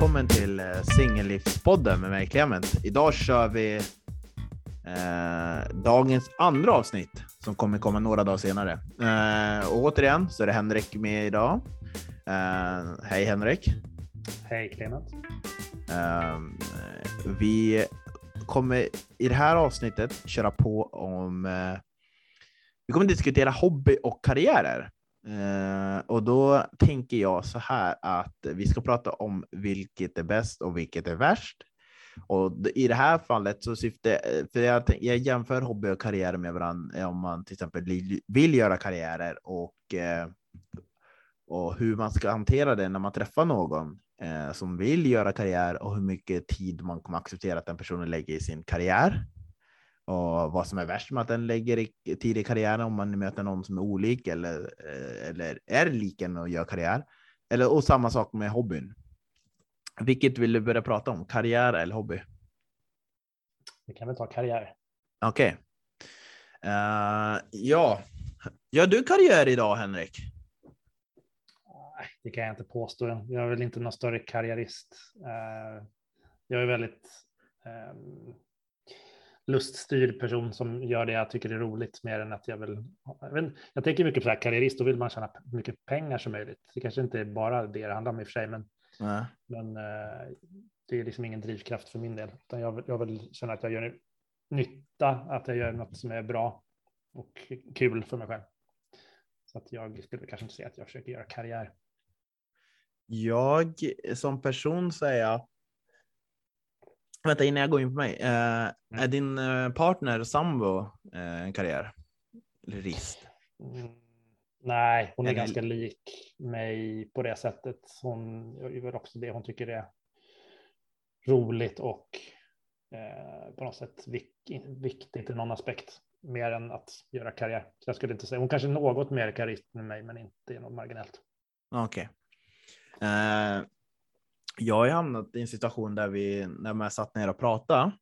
välkommen till eh, Singellivspodden med mig Clement. Idag kör vi eh, dagens andra avsnitt som kommer komma några dagar senare. Eh, och återigen så är det Henrik med idag. Eh, hej Henrik! Hej Clement! Eh, vi kommer i det här avsnittet köra på om eh, vi kommer diskutera hobby och karriärer. Eh, och då tänker jag så här att vi ska prata om vilket är bäst och vilket är värst. Och i det här fallet så syftar eh, för jag, jag jämför hobby och karriär med varandra eh, om man till exempel vill göra karriärer och, och hur man ska hantera det när man träffar någon som vill göra karriär och hur mycket tid man kommer acceptera att den personen lägger i sin karriär och vad som är värst med att den lägger i karriären om man möter någon som är olik eller, eh, eller är lik en och gör karriär. Eller, och samma sak med hobbyn. Vilket vill du börja prata om? Karriär eller hobby? Vi kan väl ta karriär. Okej. Okay. Uh, eh, ja, gör du karriär idag Henrik? Det kan jag inte påstå. Jag är väl inte någon större karriärist. Uh, jag är väldigt um, luststyrd person som gör det jag tycker är roligt mer än att jag vill. Jag, vet, jag tänker mycket på det här karriärist, då vill man tjäna mycket pengar som möjligt. Det kanske inte är bara det det handlar om i och för sig, men, Nej. men uh, det är liksom ingen drivkraft för min del. Utan jag, jag vill känna att jag gör nytta, att jag gör något som är bra och kul för mig själv. Så att jag skulle kanske inte säga att jag försöker göra karriär. Jag som person säger Vänta, innan jag går in på mig. Uh, mm. Är din uh, partner sambo uh, en karriär? Eller rist? Mm, nej, hon är, är ganska lik mig på det sättet. Hon gör också det hon tycker är roligt och på något sätt vik viktigt i någon aspekt. Mer än att göra karriär. Så jag skulle inte säga, hon kanske är något mer karriärist än mig, men inte något marginellt. Okej. Okay jag har hamnat i en situation där vi, när man satt ner och pratade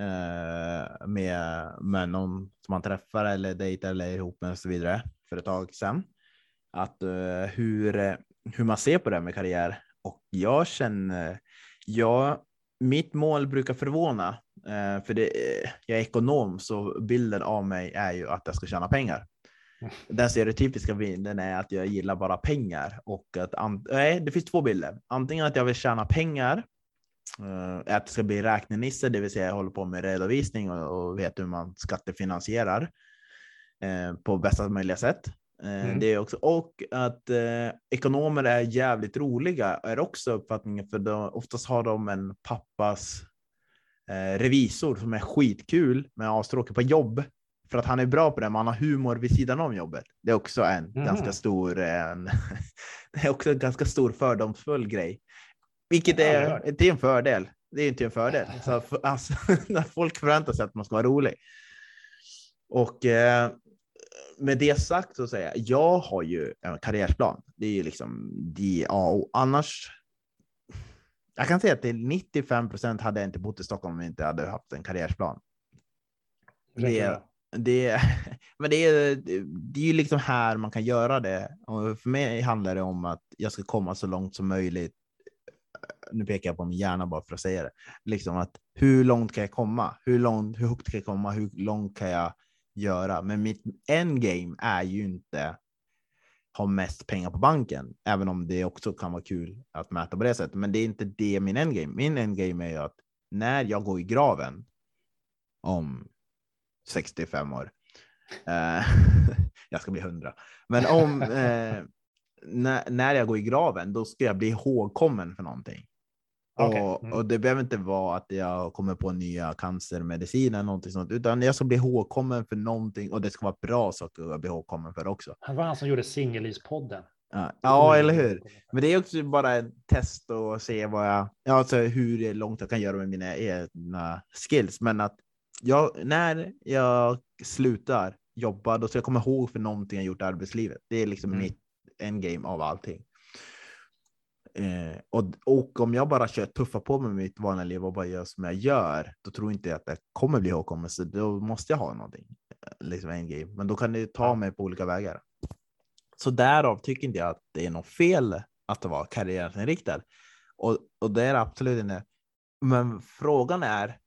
eh, med, med någon som man träffar eller dejtar eller är ihop med och så vidare för ett tag sedan. Att eh, hur, hur man ser på det här med karriär. Och jag känner, jag, mitt mål brukar förvåna, eh, för det, eh, jag är ekonom så bilden av mig är ju att jag ska tjäna pengar. Den stereotypiska bilden är att jag gillar bara pengar och att nej, det finns två bilder. Antingen att jag vill tjäna pengar, uh, att det ska bli räknenisse, det vill säga jag håller på med redovisning och, vet hur man skattefinansierar uh, på bästa möjliga sätt. Uh, mm. Det är också, och att ekonomer är jävligt roliga är också uppfattningen, för då, oftast har de en pappas revisor som är skitkul men avstråkig på jobb för att han är bra på det, men han har humor vid sidan om jobbet. Det är också en mm. ganska stor, en, det är också en ganska stor fördomsfull grej. Vilket är, det är en fördel. Det är inte en fördel. Så, alltså, när folk förväntar sig att man ska vara rolig. Och eh, med det sagt så säger jag, jag har ju en karriärsplan. Det är ju liksom de A och annars. Jag kan säga att till 95 procent hade jag inte bott i Stockholm om jag inte hade haft en karriärsplan. Det, det, men det är, det är ju liksom här man kan göra det. Och för mig handlar det om att jag ska komma så långt som möjligt. Nu pekar jag på min hjärna bara för att säga det. Liksom att hur långt kan jag komma? Hur, långt, hur högt kan jag komma? Hur långt kan jag göra? Men mitt endgame är ju inte ha mest pengar på banken, även om det också kan vara kul att mäta på det sättet. Men det är inte det min endgame. Min endgame är ju att när jag går i graven om 65 år. Eh, jag ska bli 100. Men om eh, när, när jag går i graven, då ska jag bli ihågkommen för någonting. Okay. Och, mm. och, det behöver inte vara att jag kommer på nya cancermediciner eller någonting sånt, utan jag ska bli ihågkommen för någonting och det ska vara bra saker att bli ihågkommen för också. Han var han som gjorde Singellivspodden. Ja, ja, eller hur? Men det är också bara ett test och se vad jag, alltså hur långt jag kan göra med mina egna skills. Men att jag, när jag slutar jobba, då ska jag komma ihåg för någonting jag gjort i arbetslivet. Det är liksom mm. mitt endgame av allting. Eh, och, och om jag bara kör tuffa på med mitt vanliga liv och bara gör som jag gör, då tror inte jag att det kommer bli ihågkommet. Så då måste jag ha någonting, eh, liksom endgame. Men då kan det ta mig på olika vägar. Så därav tycker inte jag att det är något fel att vara karriärinriktad. Och, och det är absolut inte. Men frågan är,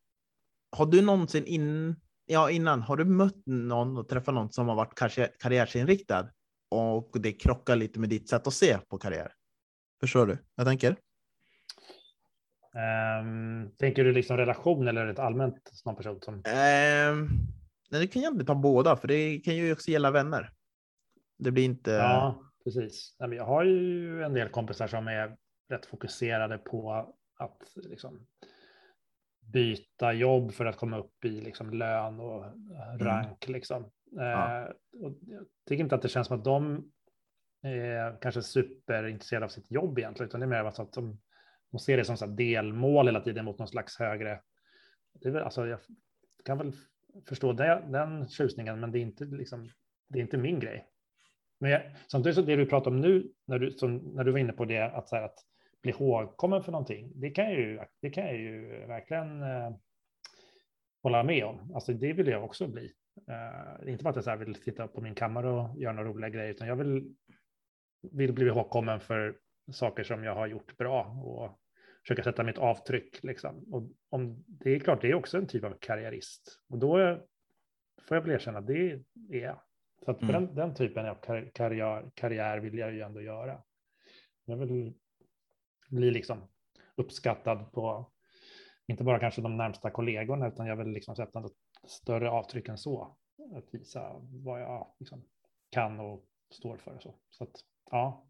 har du någonsin in, ja, innan, har du mött någon och träffat någon som har varit karriär, karriärsinriktad och det krockar lite med ditt sätt att se på karriär? Förstår du? Jag tänker. Um, tänker du liksom relation eller ett allmänt någon person som? Um, nej, det kan egentligen ta båda, för det kan ju också gälla vänner. Det blir inte. Ja, precis. Jag har ju en del kompisar som är rätt fokuserade på att liksom byta jobb för att komma upp i liksom lön och rank. Mm. Liksom. Ja. Eh, och jag tycker inte att det känns som att de är kanske superintresserade av sitt jobb egentligen, utan det är mer att de, de ser det som så delmål hela tiden mot någon slags högre. Det är väl, alltså, jag kan väl förstå det, den tjusningen, men det är inte, liksom, det är inte min grej. Men jag, samtidigt så det du pratar om nu, när du, som, när du var inne på det, att, så här, att bli ihågkommen för någonting, det kan jag ju, det kan jag ju verkligen eh, hålla med om. Alltså det vill jag också bli. Uh, inte bara att jag så vill sitta på min kammare och göra några roliga grejer, utan jag vill, vill bli ihågkommen för saker som jag har gjort bra och försöka sätta mitt avtryck. Liksom. Och om, det är klart, det är också en typ av karriärist. Och då är, får jag väl erkänna, det är jag. Så att mm. den, den, typen av karriär, karriär vill jag ju ändå göra. Jag vill bli liksom uppskattad på, inte bara kanske de närmsta kollegorna, utan jag vill liksom sätta något större avtryck än så. Att visa vad jag liksom kan och står för. Och så så att, ja,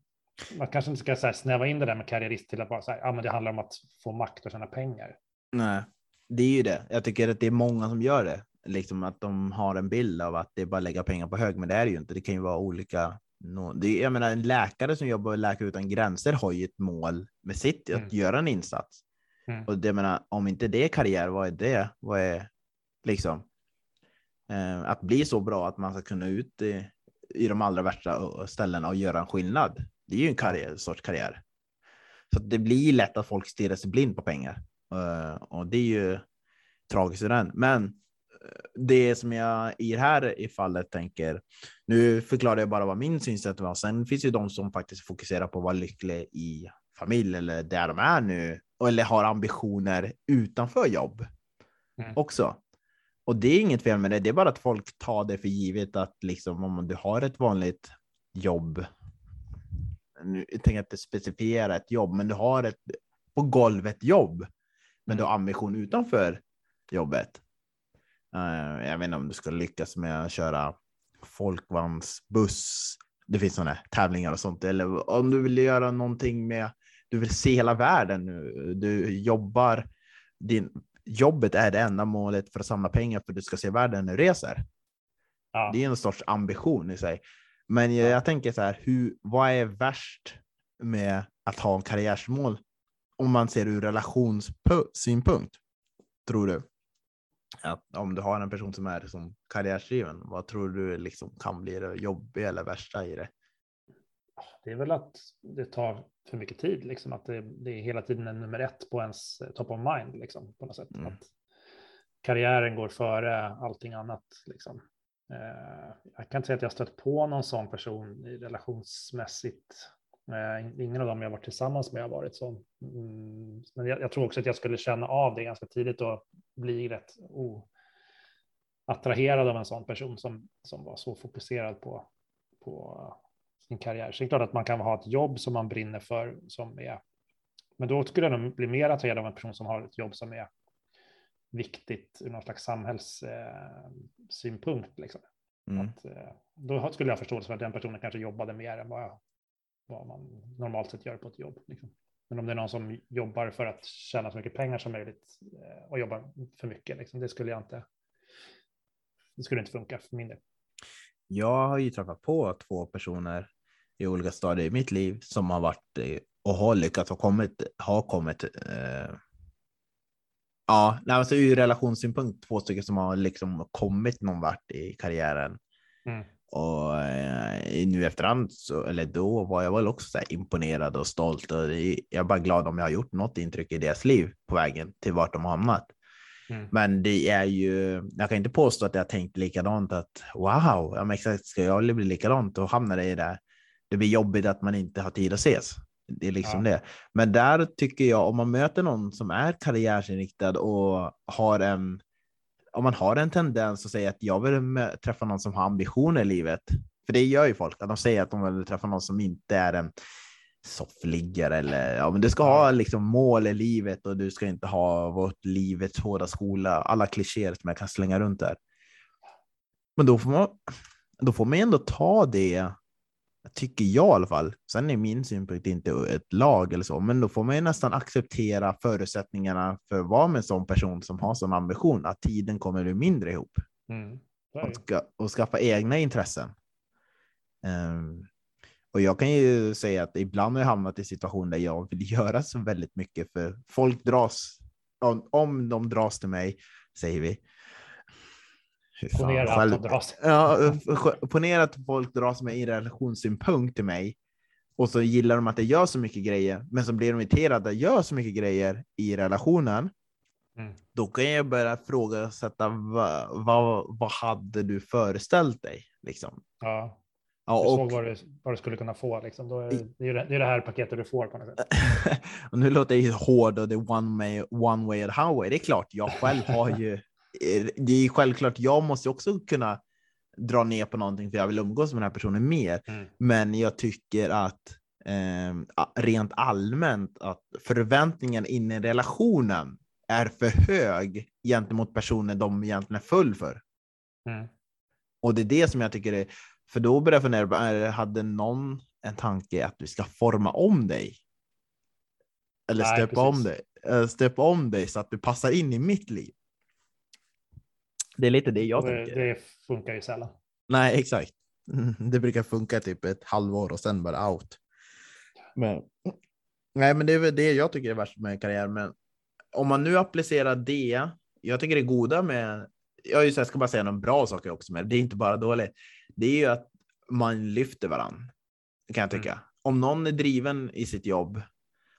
man kanske inte ska här, snäva in det där med karriärist till att bara säga, ja, men det handlar om att få makt och tjäna pengar. Nej, det är ju det. Jag tycker att det är många som gör det liksom att de har en bild av att det är bara att lägga pengar på hög, men det är det ju inte. Det kan ju vara olika. Det, jag menar, en läkare som jobbar med Läkare utan gränser har ju ett mål med sitt, mm. att göra en insats. Mm. Och det menar, om inte det är karriär, vad är det? Vad är liksom eh, att bli så bra att man ska kunna ut i, i de allra värsta ställena och göra en skillnad? Det är ju en karriär, sorts karriär. Så det blir lätt att folk stirrar sig blind på pengar uh, och det är ju tragiskt i den. Men det som jag i det här i fallet tänker, nu förklarar jag bara vad min synsätt var. Sen finns ju de som faktiskt fokuserar på att vara lycklig i familj eller där de är nu eller har ambitioner utanför jobb mm. också. Och det är inget fel med det. Det är bara att folk tar det för givet att liksom om du har ett vanligt jobb. Nu jag tänker inte specificera ett jobb, men du har ett på golvet jobb. Men du har mm. ambition utanför jobbet. Uh, jag vet inte om du ska lyckas med att köra folkvagnsbuss. Det finns sådana tävlingar och sånt. Eller om du vill göra någonting med, du vill se hela världen nu. Du jobbar, din, jobbet är det enda målet för att samla pengar för att du ska se världen när du reser. Ja. Det är en sorts ambition i sig. Men jag, jag tänker så här, hur, vad är värst med att ha en karriärsmål om man ser ur relationssynpunkt? Tror du? Att om du har en person som är som karriärsdriven, vad tror du liksom kan bli det jobbiga eller värsta i det? Det är väl att det tar för mycket tid, liksom att det, det är hela tiden en nummer ett på ens eh, top of mind, liksom på något sätt. Mm. Att karriären går före allting annat, liksom. Eh, jag kan inte säga att jag stött på någon sån person i relationsmässigt ingen av dem jag varit tillsammans med har varit så. Mm, men jag, jag, tror också att jag skulle känna av det ganska tidigt och bli rätt attraherad av en sån person som, som var så fokuserad på, på sin karriär. Så det är klart att man kan ha ett jobb som man brinner för som är. Men då skulle jag nog bli mer attraherad av en person som har ett jobb som är viktigt ur någon slags samhällssynpunkt. Eh, liksom. Mm. Att, eh, då skulle jag förstå för att den personen kanske jobbade mer än vad jag vad man normalt sett gör på ett jobb. Liksom. Men om det är någon som jobbar för att tjäna så mycket pengar som möjligt eh, och jobbar för mycket, liksom, det skulle jag inte. Det skulle inte funka för min del. Jag har ju träffat på två personer i olika stadier i mitt liv som har varit och har lyckats och kommit, har kommit. Eh, ja, alltså ur relationssynpunkt två stycken som har liksom kommit någon vart i karriären. Mm. Och eh, nu efterhand, så, eller då var jag väl också så imponerad och stolt. Och jag är bara glad om jag har gjort något intryck i deras liv på vägen till vart de har hamnat. Mm. Men det är ju, jag kan inte påstå att jag tänkt likadant att wow, ja, exakt, ska jag bli likadant och hamna i det. Det blir jobbigt att man inte har tid att ses. Det är liksom ja. det. Men där tycker jag om man möter någon som är karriärsinriktad och har en om man har en tendens att säga att jag vill träffa någon som har ambitioner i livet, för det gör ju folk, att de säger att de vill träffa någon som inte är en soffliggare eller ja, men du ska ha liksom mål i livet och du ska inte ha vårt livets hårda skola, alla klichéer som jag kan slänga runt där. Men då får man, då får man ändå ta det, tycker jag i alla fall. Sen är min synpunkt inte ett lag eller så, men då får man ju nästan acceptera förutsättningarna för att vara med en sån person som har sån ambition, att tiden kommer bli mindre ihop. Mm. Och, ska, och skaffa egna intressen. Um, och jag kan ju säga att ibland har jag hamnat i situationer där jag vill göra så väldigt mycket för folk dras, om, om de dras till mig, säger vi. Ponera att de dras. Ja, ponera att folk dras med i relationssynpunkt till mig och så gillar de att jag gör så mycket grejer, men så blir de irriterade att jag gör så mycket grejer i relationen. Mm. Då kan jag börja frågasätta vad, vad, vad hade du föreställt dig? Liksom. Ja. Ja, du såg vad du, vad du skulle kunna få. Liksom. Då är, det, är det, det är det här paketet du får på något sätt. och nu låter jag hård och det är one way, one way and highway. Det är klart, jag själv har ju. Det är självklart, jag måste också kunna dra ner på någonting för jag vill umgås med den här personen mer. Mm. Men jag tycker att eh, rent allmänt att förväntningen in i relationen är för hög gentemot personen de egentligen är full för. Mm. Och det är det som jag tycker är för då började jag fundera, hade någon en tanke att du ska forma om dig? Eller Nej, stöpa om dig, eh, stöpa om dig så att du passar in i mitt liv. Det är lite det jag det, tänker. Det funkar ju sällan. Nej, exakt. Det brukar funka typ ett halvår och sen bara out. Men, nej, men det är väl det jag tycker är värst med karriär. Men om man nu applicerar det, jag tycker det goda med, jag, jag ska bara säga några bra saker också, men det är inte bara dåligt det är ju att man lyfter varandra. Kan jag tycka. Mm. Om någon är driven i sitt jobb,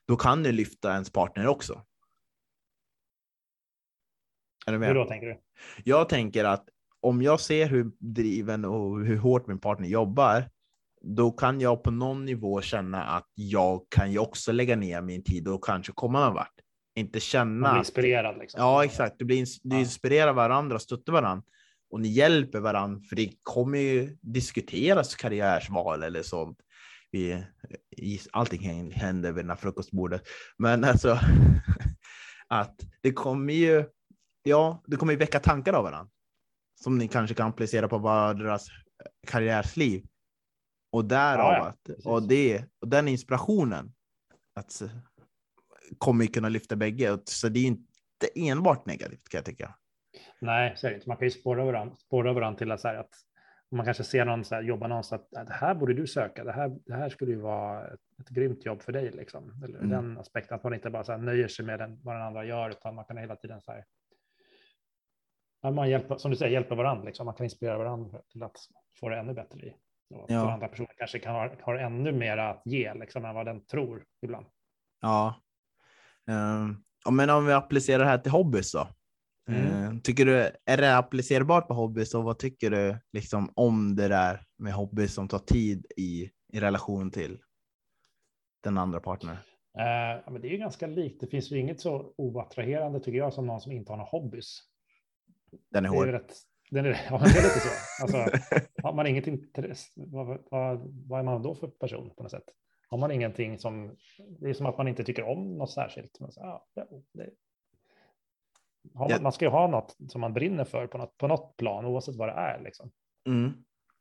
då kan du lyfta ens partner också. Är du med? Hur då tänker du? Jag tänker att om jag ser hur driven och hur hårt min partner jobbar, då kan jag på någon nivå känna att jag kan ju också lägga ner min tid och kanske komma någon vart. Inte känna. Man blir inspirerad. Liksom. Ja, exakt. Du, blir, du inspirerar varandra, stöttar varandra och ni hjälper varandra, för det kommer ju diskuteras karriärsval eller sånt. Vi, allting händer vid det här frukostbordet, men alltså att det kommer ju. Ja, det kommer ju väcka tankar av varandra som ni kanske kan applicera på varandras karriärsliv. Och därav ja, ja. att och det och den inspirationen att kommer ju kunna lyfta bägge. Så det är inte enbart negativt kan jag tycka. Nej, så är det inte. Man kan ju spåra varandra, spåra varandra till att, så att man kanske ser någon så här, jobba någonstans att det här borde du söka. Det här, det här skulle ju vara ett, ett grymt jobb för dig. Liksom. Eller mm. Den aspekten att man inte bara så här, nöjer sig med den, vad den andra gör, utan man kan hela tiden så här. Man hjälper, som du säger, hjälpa varandra. Liksom. Man kan inspirera varandra till att få det ännu bättre i. Och ja. andra personer kanske kan ha, har ännu mer att ge liksom, än vad den tror ibland. Ja. Um, men om vi applicerar det här till hobbys då? Mm. Eh, tycker du, är det applicerbart på hobbys och vad tycker du liksom om det där med hobbys som tar tid i, i relation till den andra partnern? Uh, men det är ju ganska likt. Det finns ju inget så oattraherande tycker jag som någon som inte har några hobbys. Den är hård. Är rätt, den är, ja, det är lite så. Alltså, har man inget intresse, vad, vad, vad, är man då för person på något sätt? Har man ingenting som, det är som att man inte tycker om något särskilt. Men så, ja, det, man, man, ska ju ha något som man brinner för på något, på något plan, oavsett vad det är. Liksom. Mm.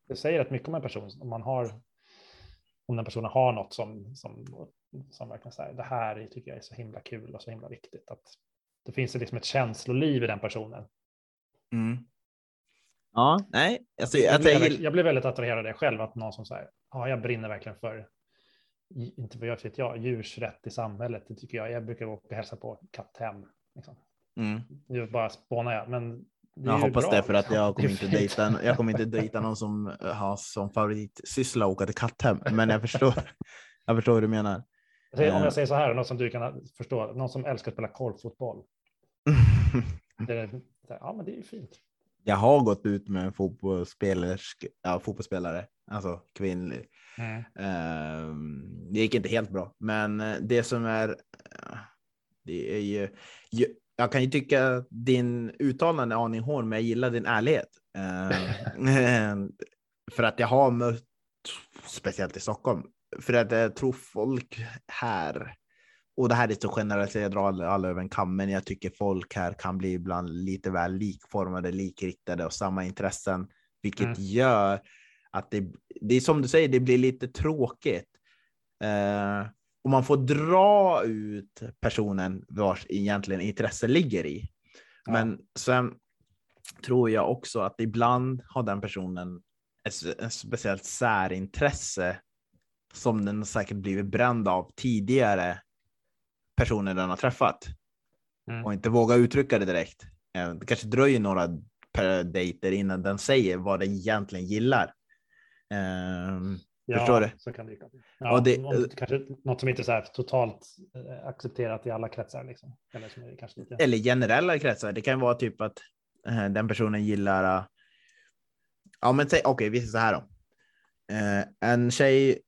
Det säger rätt mycket om en person, om man har om den personen har något som, som, som verkligen säger det här tycker jag är så himla kul och så himla viktigt. Att det finns liksom ett känsloliv i den personen. Mm. Ja, nej. Alltså, jag, jag, blev, jag blev väldigt attraherad av det själv, att någon som säger ja, jag brinner verkligen för, inte vad jag vet jag, djurs rätt i samhället. Det tycker jag. Jag brukar gå och hälsa på katthem. Liksom. Mm. Nu bara spånar jag, men jag hoppas bra, det för att jag kommer inte dejta, jag kommer inte dejta någon som har som favoritsyssla att åka till katthem. Men jag förstår, jag förstår hur du menar. Om jag eh. säger så här, något som du kan förstå, någon som älskar att spela korpfotboll. det är, ja, men det är ju fint. jag har gått ut med en ja, fotbollsspelare alltså kvinnlig. Mm. Um, det gick inte helt bra, men eh, det som är, det är ju, jag kan ju tycka din uttalande är aning hård, men jag gillar din ärlighet. Um, för att jag har mött, speciellt i Stockholm, för att jag tror folk här och det här är så generellt, jag drar alla, alla över en kam, men jag tycker folk här kan bli ibland lite väl likformade, likriktade och samma intressen, vilket mm. gör att det, det är som du säger, det blir lite tråkigt. Eh, och man får dra ut personen vars egentligen intresse ligger i. Ja. Men sen tror jag också att ibland har den personen ett, ett speciellt särintresse som den säkert blivit bränd av tidigare personer den har träffat mm. och inte våga uttrycka det direkt. Eh, det kanske dröjer några per dejter innan den säger vad den egentligen gillar. Um, ja, förstår du? så kan det ja, och det, något, kanske något som inte är så här totalt eh, accepterat i alla kretsar. Liksom. Eller, som är kanske lite... eller generella kretsar. Det kan vara typ att uh, den personen gillar. Uh, ja, men okej, okay, vi säger så här då. Uh, en tjej,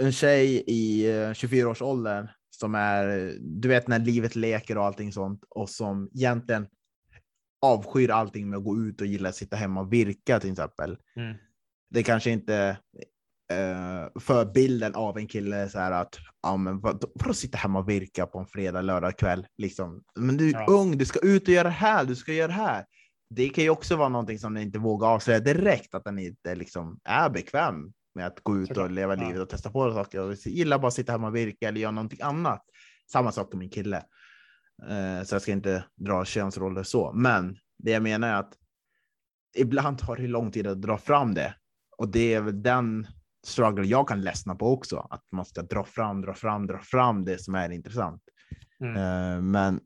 en tjej i 24-årsåldern som är, du vet när livet leker och allting sånt och som egentligen avskyr allting med att gå ut och gilla att sitta hemma och virka till exempel. Mm. Det kanske inte uh, för bilden av en kille så här att ja, men vad, för att sitta hemma och virka på en fredag, lördag kväll. Liksom. Men du är ja. ung, du ska ut och göra det här, du ska göra det här. Det kan ju också vara någonting som den inte vågar avslöja direkt, att den inte liksom är bekväm med att gå ut och leva livet och testa på saker. Och gillar bara att sitta hemma och virka eller göra någonting annat. Samma sak med min kille. Uh, så jag ska inte dra könsroller så, men det jag menar är att ibland tar det lång tid att dra fram det och det är väl den struggle jag kan ledsna på också, att man ska dra fram, dra fram, dra fram det som är intressant. Mm. Uh, men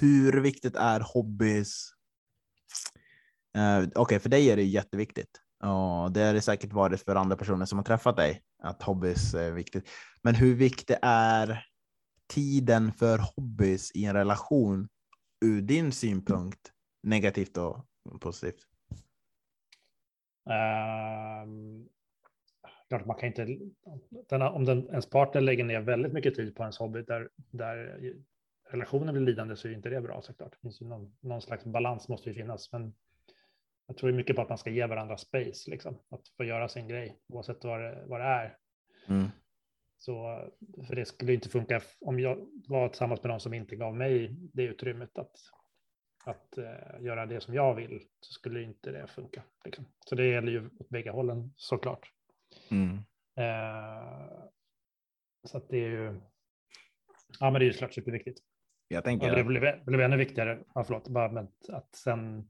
hur viktigt är hobbys? Uh, Okej, okay, för dig är det jätteviktigt. Ja, det har det säkert varit för andra personer som har träffat dig, att hobbys är viktigt. Men hur viktig är tiden för hobbys i en relation ur din synpunkt, negativt och positivt? Um, klart man kan inte, den, om den, ens partner lägger ner väldigt mycket tid på ens hobby där, där relationen blir lidande så är inte det bra såklart. Det finns ju någon, någon slags balans måste ju finnas, men jag tror mycket på att man ska ge varandra space, liksom, att få göra sin grej oavsett vad det, vad det är. Mm. Så, för det skulle inte funka om jag var tillsammans med någon som inte gav mig det utrymmet att, att uh, göra det som jag vill, så skulle inte det funka. Liksom. Så det gäller ju åt bägge hållen såklart. Mm. Uh, så att det är ju, ja men det är ju såklart superviktigt. Jag tänker... Och det blev, blev ännu viktigare, ja, förlåt, bara med att sen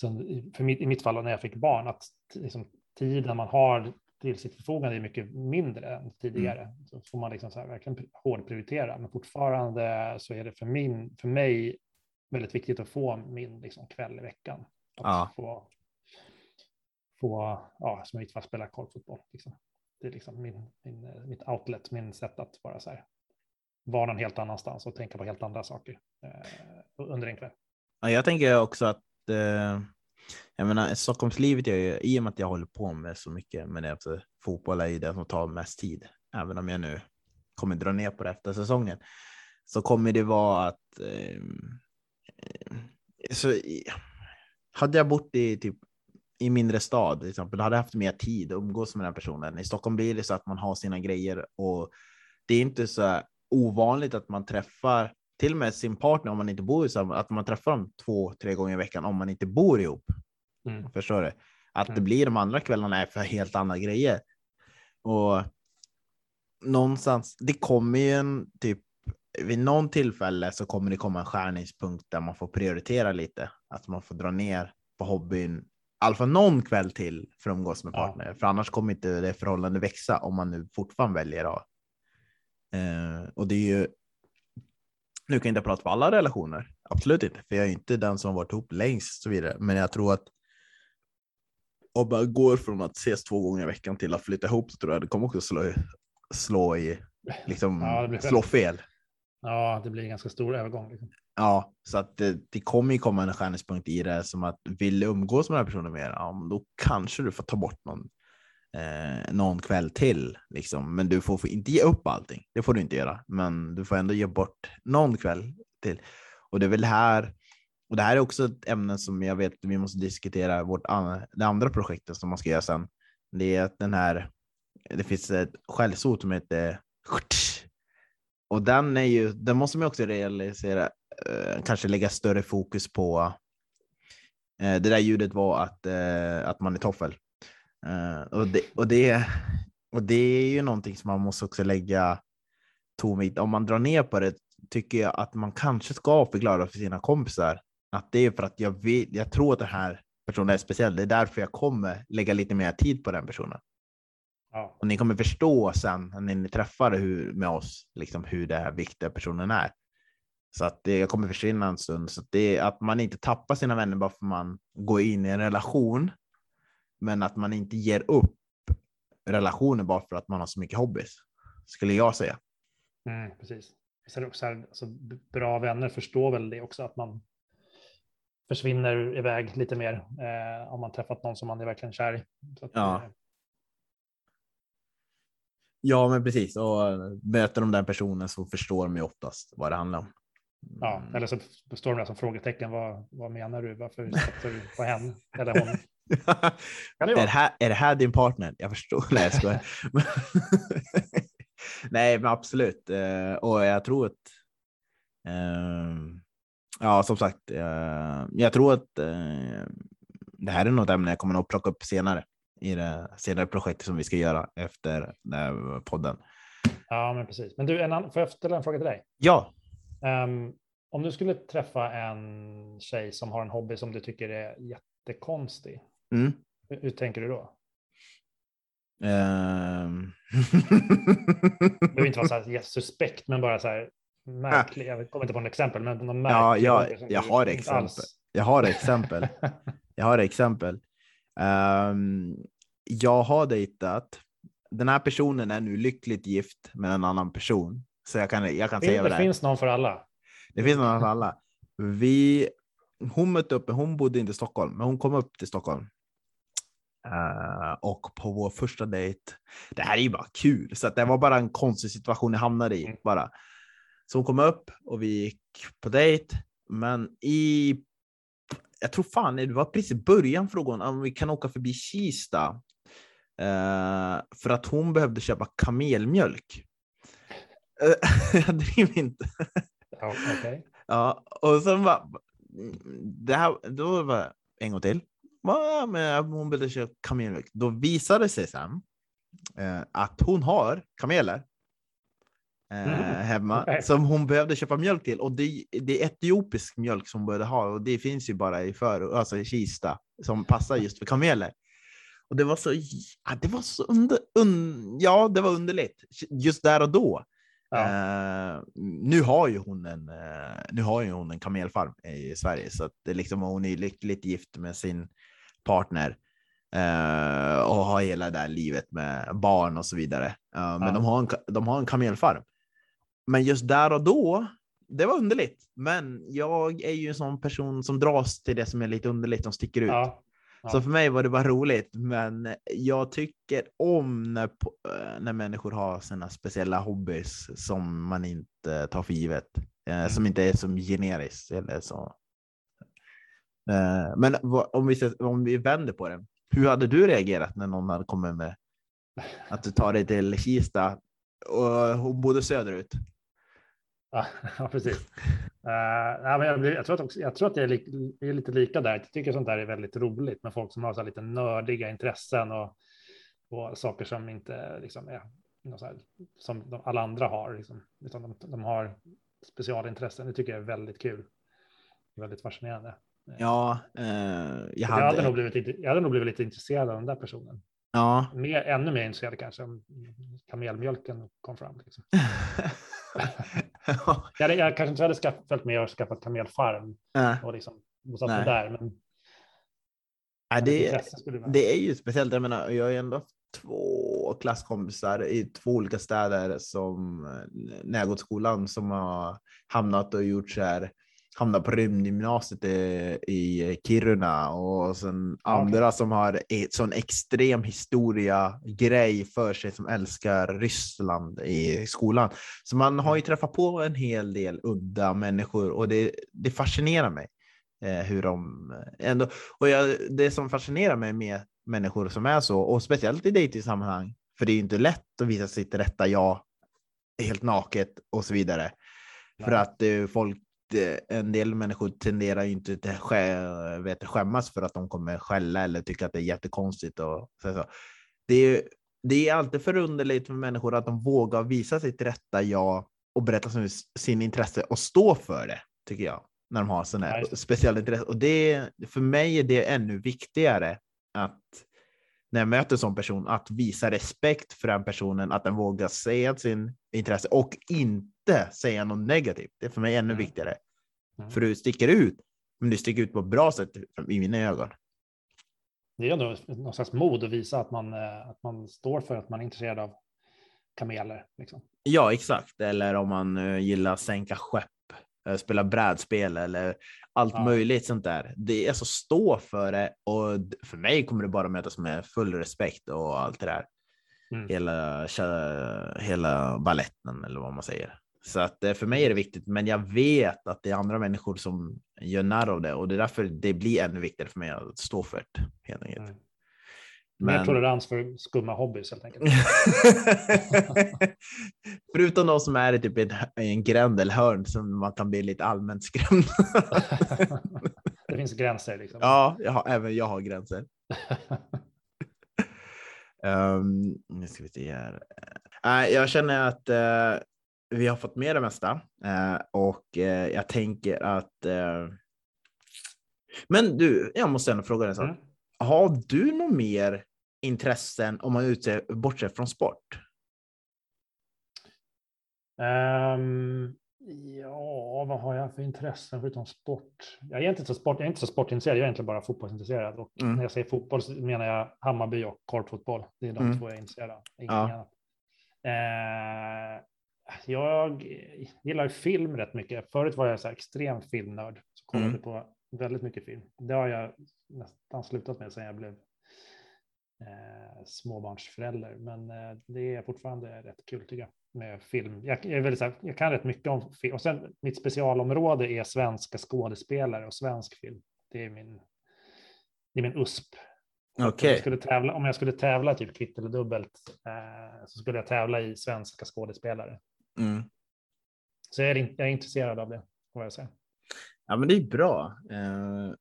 sen, för mitt, i mitt fall när jag fick barn, att liksom, tiden man har till sitt förfogande är mycket mindre än tidigare. Mm. Så får man liksom så här, verkligen hårdprioritera. Men fortfarande så är det för, min, för mig väldigt viktigt att få min liksom, kväll i veckan. Att ja. få, få, ja, som i mitt fall spela korpfotboll. Liksom. Det är liksom min, min, mitt outlet, min sätt att vara så här, vara någon helt annanstans och tänka på helt andra saker eh, under en kväll. Ja, jag tänker också att eh, jag menar, Stockholmslivet, jag, i och med att jag håller på med så mycket, men alltså, fotboll är ju det som tar mest tid, även om jag nu kommer dra ner på det efter säsongen, så kommer det vara att eh, eh så, hade jag bott i typ i mindre stad till exempel, hade jag haft mer tid att umgås med den personen. I Stockholm blir det så att man har sina grejer och det är inte så ovanligt att man träffar till och med sin partner om man inte bor samma, att man träffar dem två, tre gånger i veckan om man inte bor ihop. Mm. Förstår du? Att mm. det blir de andra kvällarna är för helt andra grejer. Och någonstans, det kommer ju en typ vid någon tillfälle så kommer det komma en skärningspunkt där man får prioritera lite, att man får dra ner på hobbyn, i alla fall någon kväll till för att umgås med partner, ja. för annars kommer inte det förhållande växa om man nu fortfarande väljer att. Eh, och det är ju nu kan jag inte prata på alla relationer, absolut inte, för jag är inte den som varit ihop längst så vidare. Men jag tror att om man går från att ses två gånger i veckan till att flytta ihop så tror jag det kommer också slå, slå i, liksom, ja, slå fel. Ja, det blir en ganska stor övergång. Liksom. Ja, så att det, det kommer ju komma en skärningspunkt i det som att vill du umgås med den här personen mer, ja, då kanske du får ta bort någon, eh, någon kväll till. Liksom. Men du får, inte ge upp allting, det får du inte göra. Men du får ändå ge bort någon kväll till. Och det är väl här, och det här är också ett ämne som jag vet vi måste diskutera, vårt, det andra projektet som man ska göra sen. Det är att den här, det finns ett skällsord som heter och den är ju, den måste man också realisera, eh, kanske lägga större fokus på. Eh, det där ljudet var att, eh, att man är toffel. Eh, och, det, och, det, och det är ju någonting som man måste också lägga tonvikt. Om man drar ner på det tycker jag att man kanske ska förklara för sina kompisar att det är för att jag, vet, jag tror att den här personen är speciell. Det är därför jag kommer lägga lite mer tid på den personen. Ja. Och ni kommer förstå sen när ni träffar hur, med oss, liksom hur det här viktiga personen är. Så att det jag kommer försvinna en stund. Så att, det, att man inte tappar sina vänner bara för att man går in i en relation. Men att man inte ger upp relationen bara för att man har så mycket hobbys. Skulle jag säga. Mm, precis. Sen också här, alltså, bra vänner förstår väl det också att man försvinner iväg lite mer eh, om man träffat någon som man är verkligen kär i. Att, ja. Eh, Ja, men precis. Och eh, möter de den personen så förstår de ju oftast vad det handlar om. Ja, mm. eller så står de där som frågetecken. Vad, vad menar du? Varför sätter du på henne eller hon? Är, det här, är det här din partner? Jag förstår. Nej, jag skojar. Nej, men absolut. Eh, och jag tror att. Ehm, ja, som sagt, eh, jag tror att det här är något ämne jag kommer att plocka upp senare i det senare projektet som vi ska göra efter podden. Ja, men precis. Men du, en annan, får jag ställa en fråga till dig? Ja. Um, om du skulle träffa en tjej som har en hobby som du tycker är jättekonstig, mm. hur, hur tänker du då? Um... det behöver inte vara så här suspekt, men bara så här märklig. Jag kommer inte på något exempel, men någon märklig. Ja, jag, jag har exempel. Jag har exempel. jag har exempel. Um, jag har dejtat. Den här personen är nu lyckligt gift med en annan person. Så jag kan, jag kan det, säga det. Det finns någon för alla. Det finns någon för alla. Vi, hon mötte upp, hon bodde inte i Stockholm, men hon kom upp till Stockholm. Uh, och på vår första dejt, det här är ju bara kul, så det var bara en konstig situation jag hamnade i. Mm. Bara. Så hon kom upp och vi gick på dejt, men i jag tror fan det var precis i början frågan om vi kan åka förbi Kista. Uh, för att hon behövde köpa kamelmjölk. Uh, jag driver inte. oh, okay. Ja, och sen var det här, då var en gång till. Ja, men hon behövde köpa kamelmjölk. Då visade det sig sen uh, att hon har kameler Mm. eh, hemma okay. som hon behövde köpa mjölk till. Och det, det, är etiopisk mjölk som hon började ha och det finns ju bara i, för, alltså i Kista som passar just för kameler. Och det var så, ja, det var så under, un, ja, det var underligt just där och då. Ja. Uh, nu har ju hon en, uh, nu har ju hon en kamelfarm i Sverige så att det liksom, hon är lyckligt gift med sin partner uh, och har hela det där livet med barn och så vidare. men ja. de, har en, de har en kamelfarm men just där och då, det var underligt. Men jag är ju en sån person som dras till det som är lite underligt, och sticker ut. Ja. Ja. Så för mig var det bara roligt, men jag tycker om när, eh, när människor har sina speciella hobbys som man inte tar för givet, eh, mm. som inte är som generiskt eller så. Eh, men om vi, om vi vänder på det, hur hade du reagerat när någon hade kommit med att du tar dig till Kista och hon bodde söderut? Ja, precis. Uh, men jag, jag, tror att också, jag tror att det är, li, är, lite lika där. Jag tycker sånt där är väldigt roligt med folk som har så lite nördiga intressen och, och saker som inte liksom är här, som de, alla andra har. Liksom. Utan de, de har specialintressen. Det tycker jag är väldigt kul. Väldigt fascinerande. Ja, eh, jag, jag, hade... hade nog blivit, jag hade nog blivit lite intresserad av den där personen. Ja. Mer, ännu mer intresserad kanske om kamelmjölken kom fram. Liksom. jag, jag kanske inte hade skaff, följt med och skaffat kamelfarm äh. och liksom bosatt mig där. Men, ja, det, det är ju speciellt. Jag menar, jag har ju ändå två klasskompisar i två olika städer som när jag gått skolan som har hamnat och gjort så här hamnar på rymdgymnasiet i, i Kiruna och sen andra som har ett sån extrem historia grej för sig som älskar Ryssland i skolan. Så man har ju mm. träffat på en hel del udda människor och det, det fascinerar mig eh, hur de ändå och jag, det som fascinerar mig med människor som är så och speciellt i dejtingsammanhang, för det är inte lätt att visa sitt rätta jag helt naket och så vidare. För att uh, folk, en del människor tenderar ju inte att skä, vet, skämmas för att de kommer skälla eller tycka att det är jättekonstigt. Och, så, så. Det, är, det är alltid förunderligt för människor att de vågar visa sitt rätta jag och berätta sin, sin intresse och stå för det, tycker jag. När de har sådana här speciella intresse. Och det, för mig är det ännu viktigare att när jag möter en sån person, att visa respekt för den personen, att den vågar säga sin intresse och inte säga något negativt. Det är för mig ännu mm. viktigare. Mm. För du sticker ut, men du sticker ut på ett bra sätt i mina ögon. Det är ändå någon slags mod att visa att man, eh, att man står för att man är intresserad av kameler. Liksom. Ja, exakt. Eller om man uh, gillar sänka skepp, uh, spela brädspel eller allt ja. möjligt sånt där. Det är alltså stå för det och för mig kommer det bara mötas med full respekt och allt det där. Mm. Hela, hela balletten eller vad man säger. Så att eh, för mig är det viktigt, men jag vet att det är andra människor som gör narr av det och det är därför det blir ännu viktigare för mig att stå för det. Helt enkelt. Mm. Men... Mer tolerans för skumma hobbys helt enkelt. Förutom de som är i typ en, en gränd eller hörn som man kan bli lite allmänt skrämd. det finns gränser liksom. Ja, jag har, även jag har gränser. um, nu ska vi se här. Uh, jag känner att uh, vi har fått med det mesta uh, och uh, jag tänker att men du, jag måste ändå fråga dig en sak. Mm. Har du något mer intressen om man utser, bortser från sport? Um, ja, vad har jag för intressen förutom sport? Jag är inte så, sport, jag är inte så sportintresserad, jag är egentligen bara fotbollsintresserad. Och mm. när jag säger fotboll så menar jag Hammarby och korpfotboll. Det är de mm. två jag är intresserad av. ja. annat. Uh, jag gillar film rätt mycket. Förut var jag så extrem filmnörd. Så kollade mm. på väldigt mycket film. Det har jag nästan slutat med sedan jag blev eh, småbarnsförälder. Men eh, det är fortfarande rätt kul tycker jag med film. Jag, är väldigt, här, jag kan rätt mycket om film. Och sen mitt specialområde är svenska skådespelare och svensk film. Det är min, det är min USP. Okay. Om, jag tävla, om jag skulle tävla typ kvitt eller dubbelt eh, så skulle jag tävla i svenska skådespelare. Mm. Så jag är, jag är intresserad av det, får jag säga. Ja, men det är bra. Eh,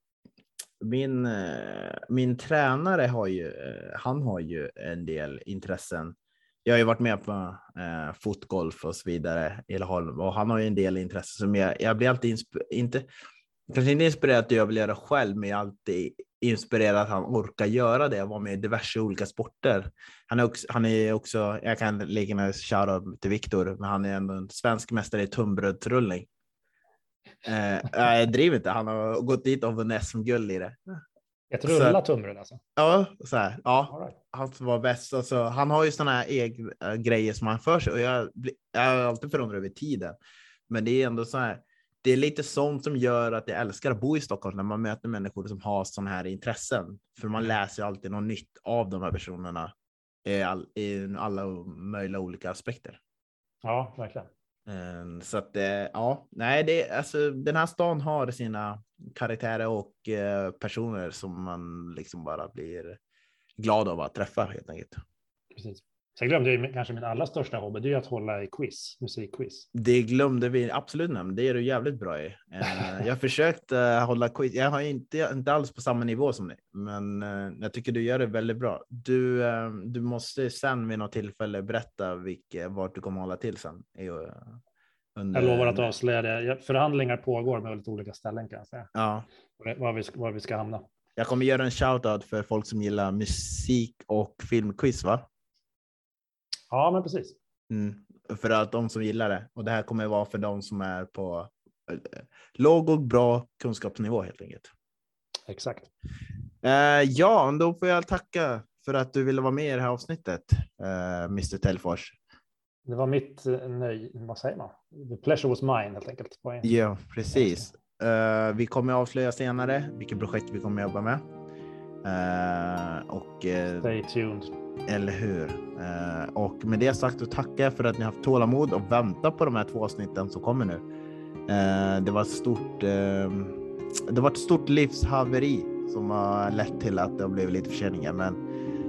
min, eh, min tränare har ju, eh, han har ju en del intressen. Jag har ju varit med på fotgolf och så vidare i Laholm och han har ju en del intressen som jag, jag blir alltid inte, kanske inte inspirerad att jag vill göra själv, men jag är alltid inspirerad att han orkar göra det, vara med i diverse olika sporter. Han är också, han är också jag kan likna shoutout till Viktor, men han är ändå en svensk mästare i tunnbrödsrullning. Eh, jag driver inte, han har gått dit och vunnit SM-guld i det. Ett rulla tunnbröd alltså? Ja, så här, ja right. han var bäst. Alltså, han har ju sådana här egna grejer som han för sig och jag, jag är alltid förundrad över tiden. Men det är ändå så här, det är lite sånt som gör att jag älskar att bo i Stockholm när man möter människor som har sådana här intressen. För man läser alltid något nytt av de här personerna i, all, i alla möjliga olika aspekter. Ja, verkligen. Ehm, så att eh, ja, nej, det, alltså, den här stan har sina karaktärer och eh, personer som man liksom bara blir glad av att träffa helt enkelt. Precis. Sen glömde jag kanske min allra största hobby, det är att hålla i quiz, musikquiz. Det glömde vi absolut nämna, det är du jävligt bra i. Eh, jag försökte hålla quiz, jag har inte, inte alls på samma nivå som dig, men jag tycker du gör det väldigt bra. Du, du måste sen vid något tillfälle berätta vilka, vart du kommer hålla till sen. Under... Jag lovar att avslöja det. Förhandlingar pågår med lite olika ställen kan jag säga. Ja. Var vi, var vi ska hamna. Jag kommer göra en shoutout för folk som gillar musik och filmquiz, va? Ja, men precis. Mm, för att de som gillar det. Och det här kommer vara för de som är på eh, låg och bra kunskapsnivå helt enkelt. Exakt. Uh, ja, då får jag tacka för att du ville vara med i det här avsnittet, eh, Mr. Telfors. Det var mitt nöj, vad säger man? The pleasure was mine helt enkelt. Ja, precis. Uh, vi kommer avslöja senare vilket projekt vi kommer jobba med. Uh, och, uh, Stay tuned. Eller hur? och med det sagt så tackar jag för att ni haft tålamod och väntat på de här två avsnitten som kommer nu. det var ett stort. det var ett stort livshaveri som har lett till att det har blivit lite förseningar, men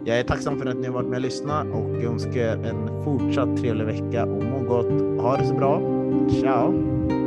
jag är tacksam för att ni har varit med och lyssnat och önskar en fortsatt trevlig vecka och må gott. Ha det så bra. Ciao!